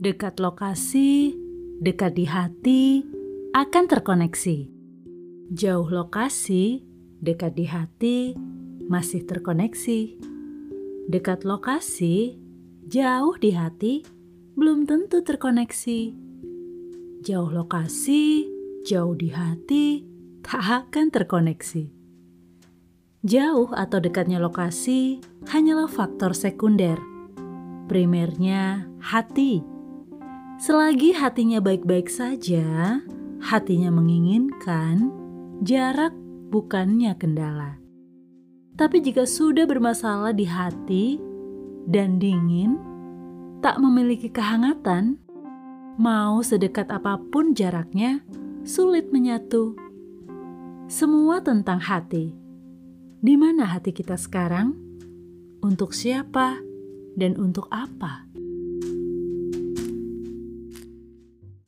dekat lokasi, dekat di hati, akan terkoneksi. Jauh lokasi, dekat di hati, masih terkoneksi. Dekat lokasi, jauh di hati, belum tentu terkoneksi. Jauh lokasi, jauh di hati, tak akan terkoneksi. Jauh atau dekatnya lokasi hanyalah faktor sekunder. Primernya hati. Selagi hatinya baik-baik saja, hatinya menginginkan, jarak bukannya kendala. Tapi jika sudah bermasalah di hati dan dingin, tak memiliki kehangatan, mau sedekat apa pun jaraknya, sulit menyatu. Semua tentang hati. Di mana hati kita sekarang? Untuk siapa dan untuk apa?